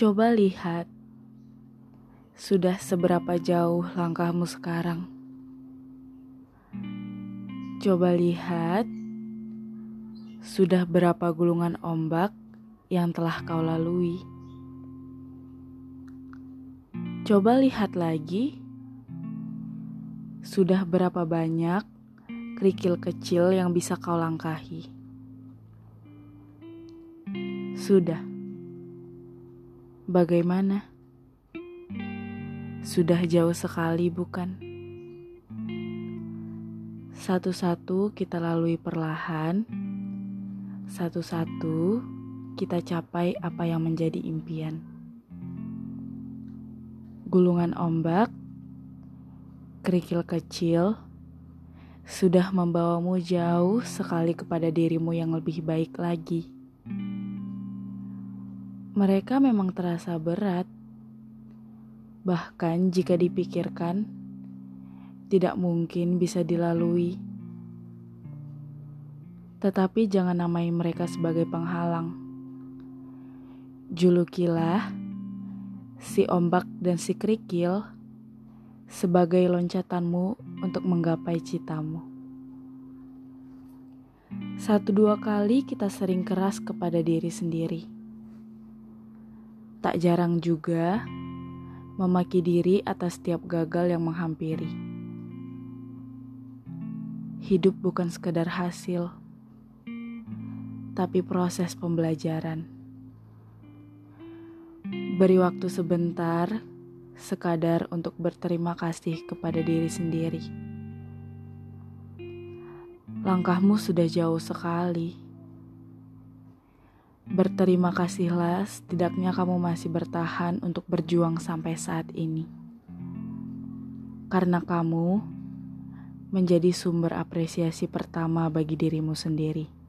Coba lihat, sudah seberapa jauh langkahmu sekarang. Coba lihat, sudah berapa gulungan ombak yang telah kau lalui. Coba lihat lagi, sudah berapa banyak kerikil kecil yang bisa kau langkahi. Sudah. Bagaimana? Sudah jauh sekali, bukan? Satu-satu kita lalui perlahan, satu-satu kita capai apa yang menjadi impian. Gulungan ombak, kerikil kecil, sudah membawamu jauh sekali kepada dirimu yang lebih baik lagi. Mereka memang terasa berat, bahkan jika dipikirkan, tidak mungkin bisa dilalui. Tetapi jangan namai mereka sebagai penghalang. Julukilah si ombak dan si kerikil sebagai loncatanmu untuk menggapai citamu. Satu dua kali kita sering keras kepada diri sendiri Tak jarang juga memaki diri atas setiap gagal yang menghampiri. Hidup bukan sekedar hasil, tapi proses pembelajaran. Beri waktu sebentar, sekadar untuk berterima kasih kepada diri sendiri. Langkahmu sudah jauh sekali Berterima kasihlah, setidaknya kamu masih bertahan untuk berjuang sampai saat ini. Karena kamu menjadi sumber apresiasi pertama bagi dirimu sendiri.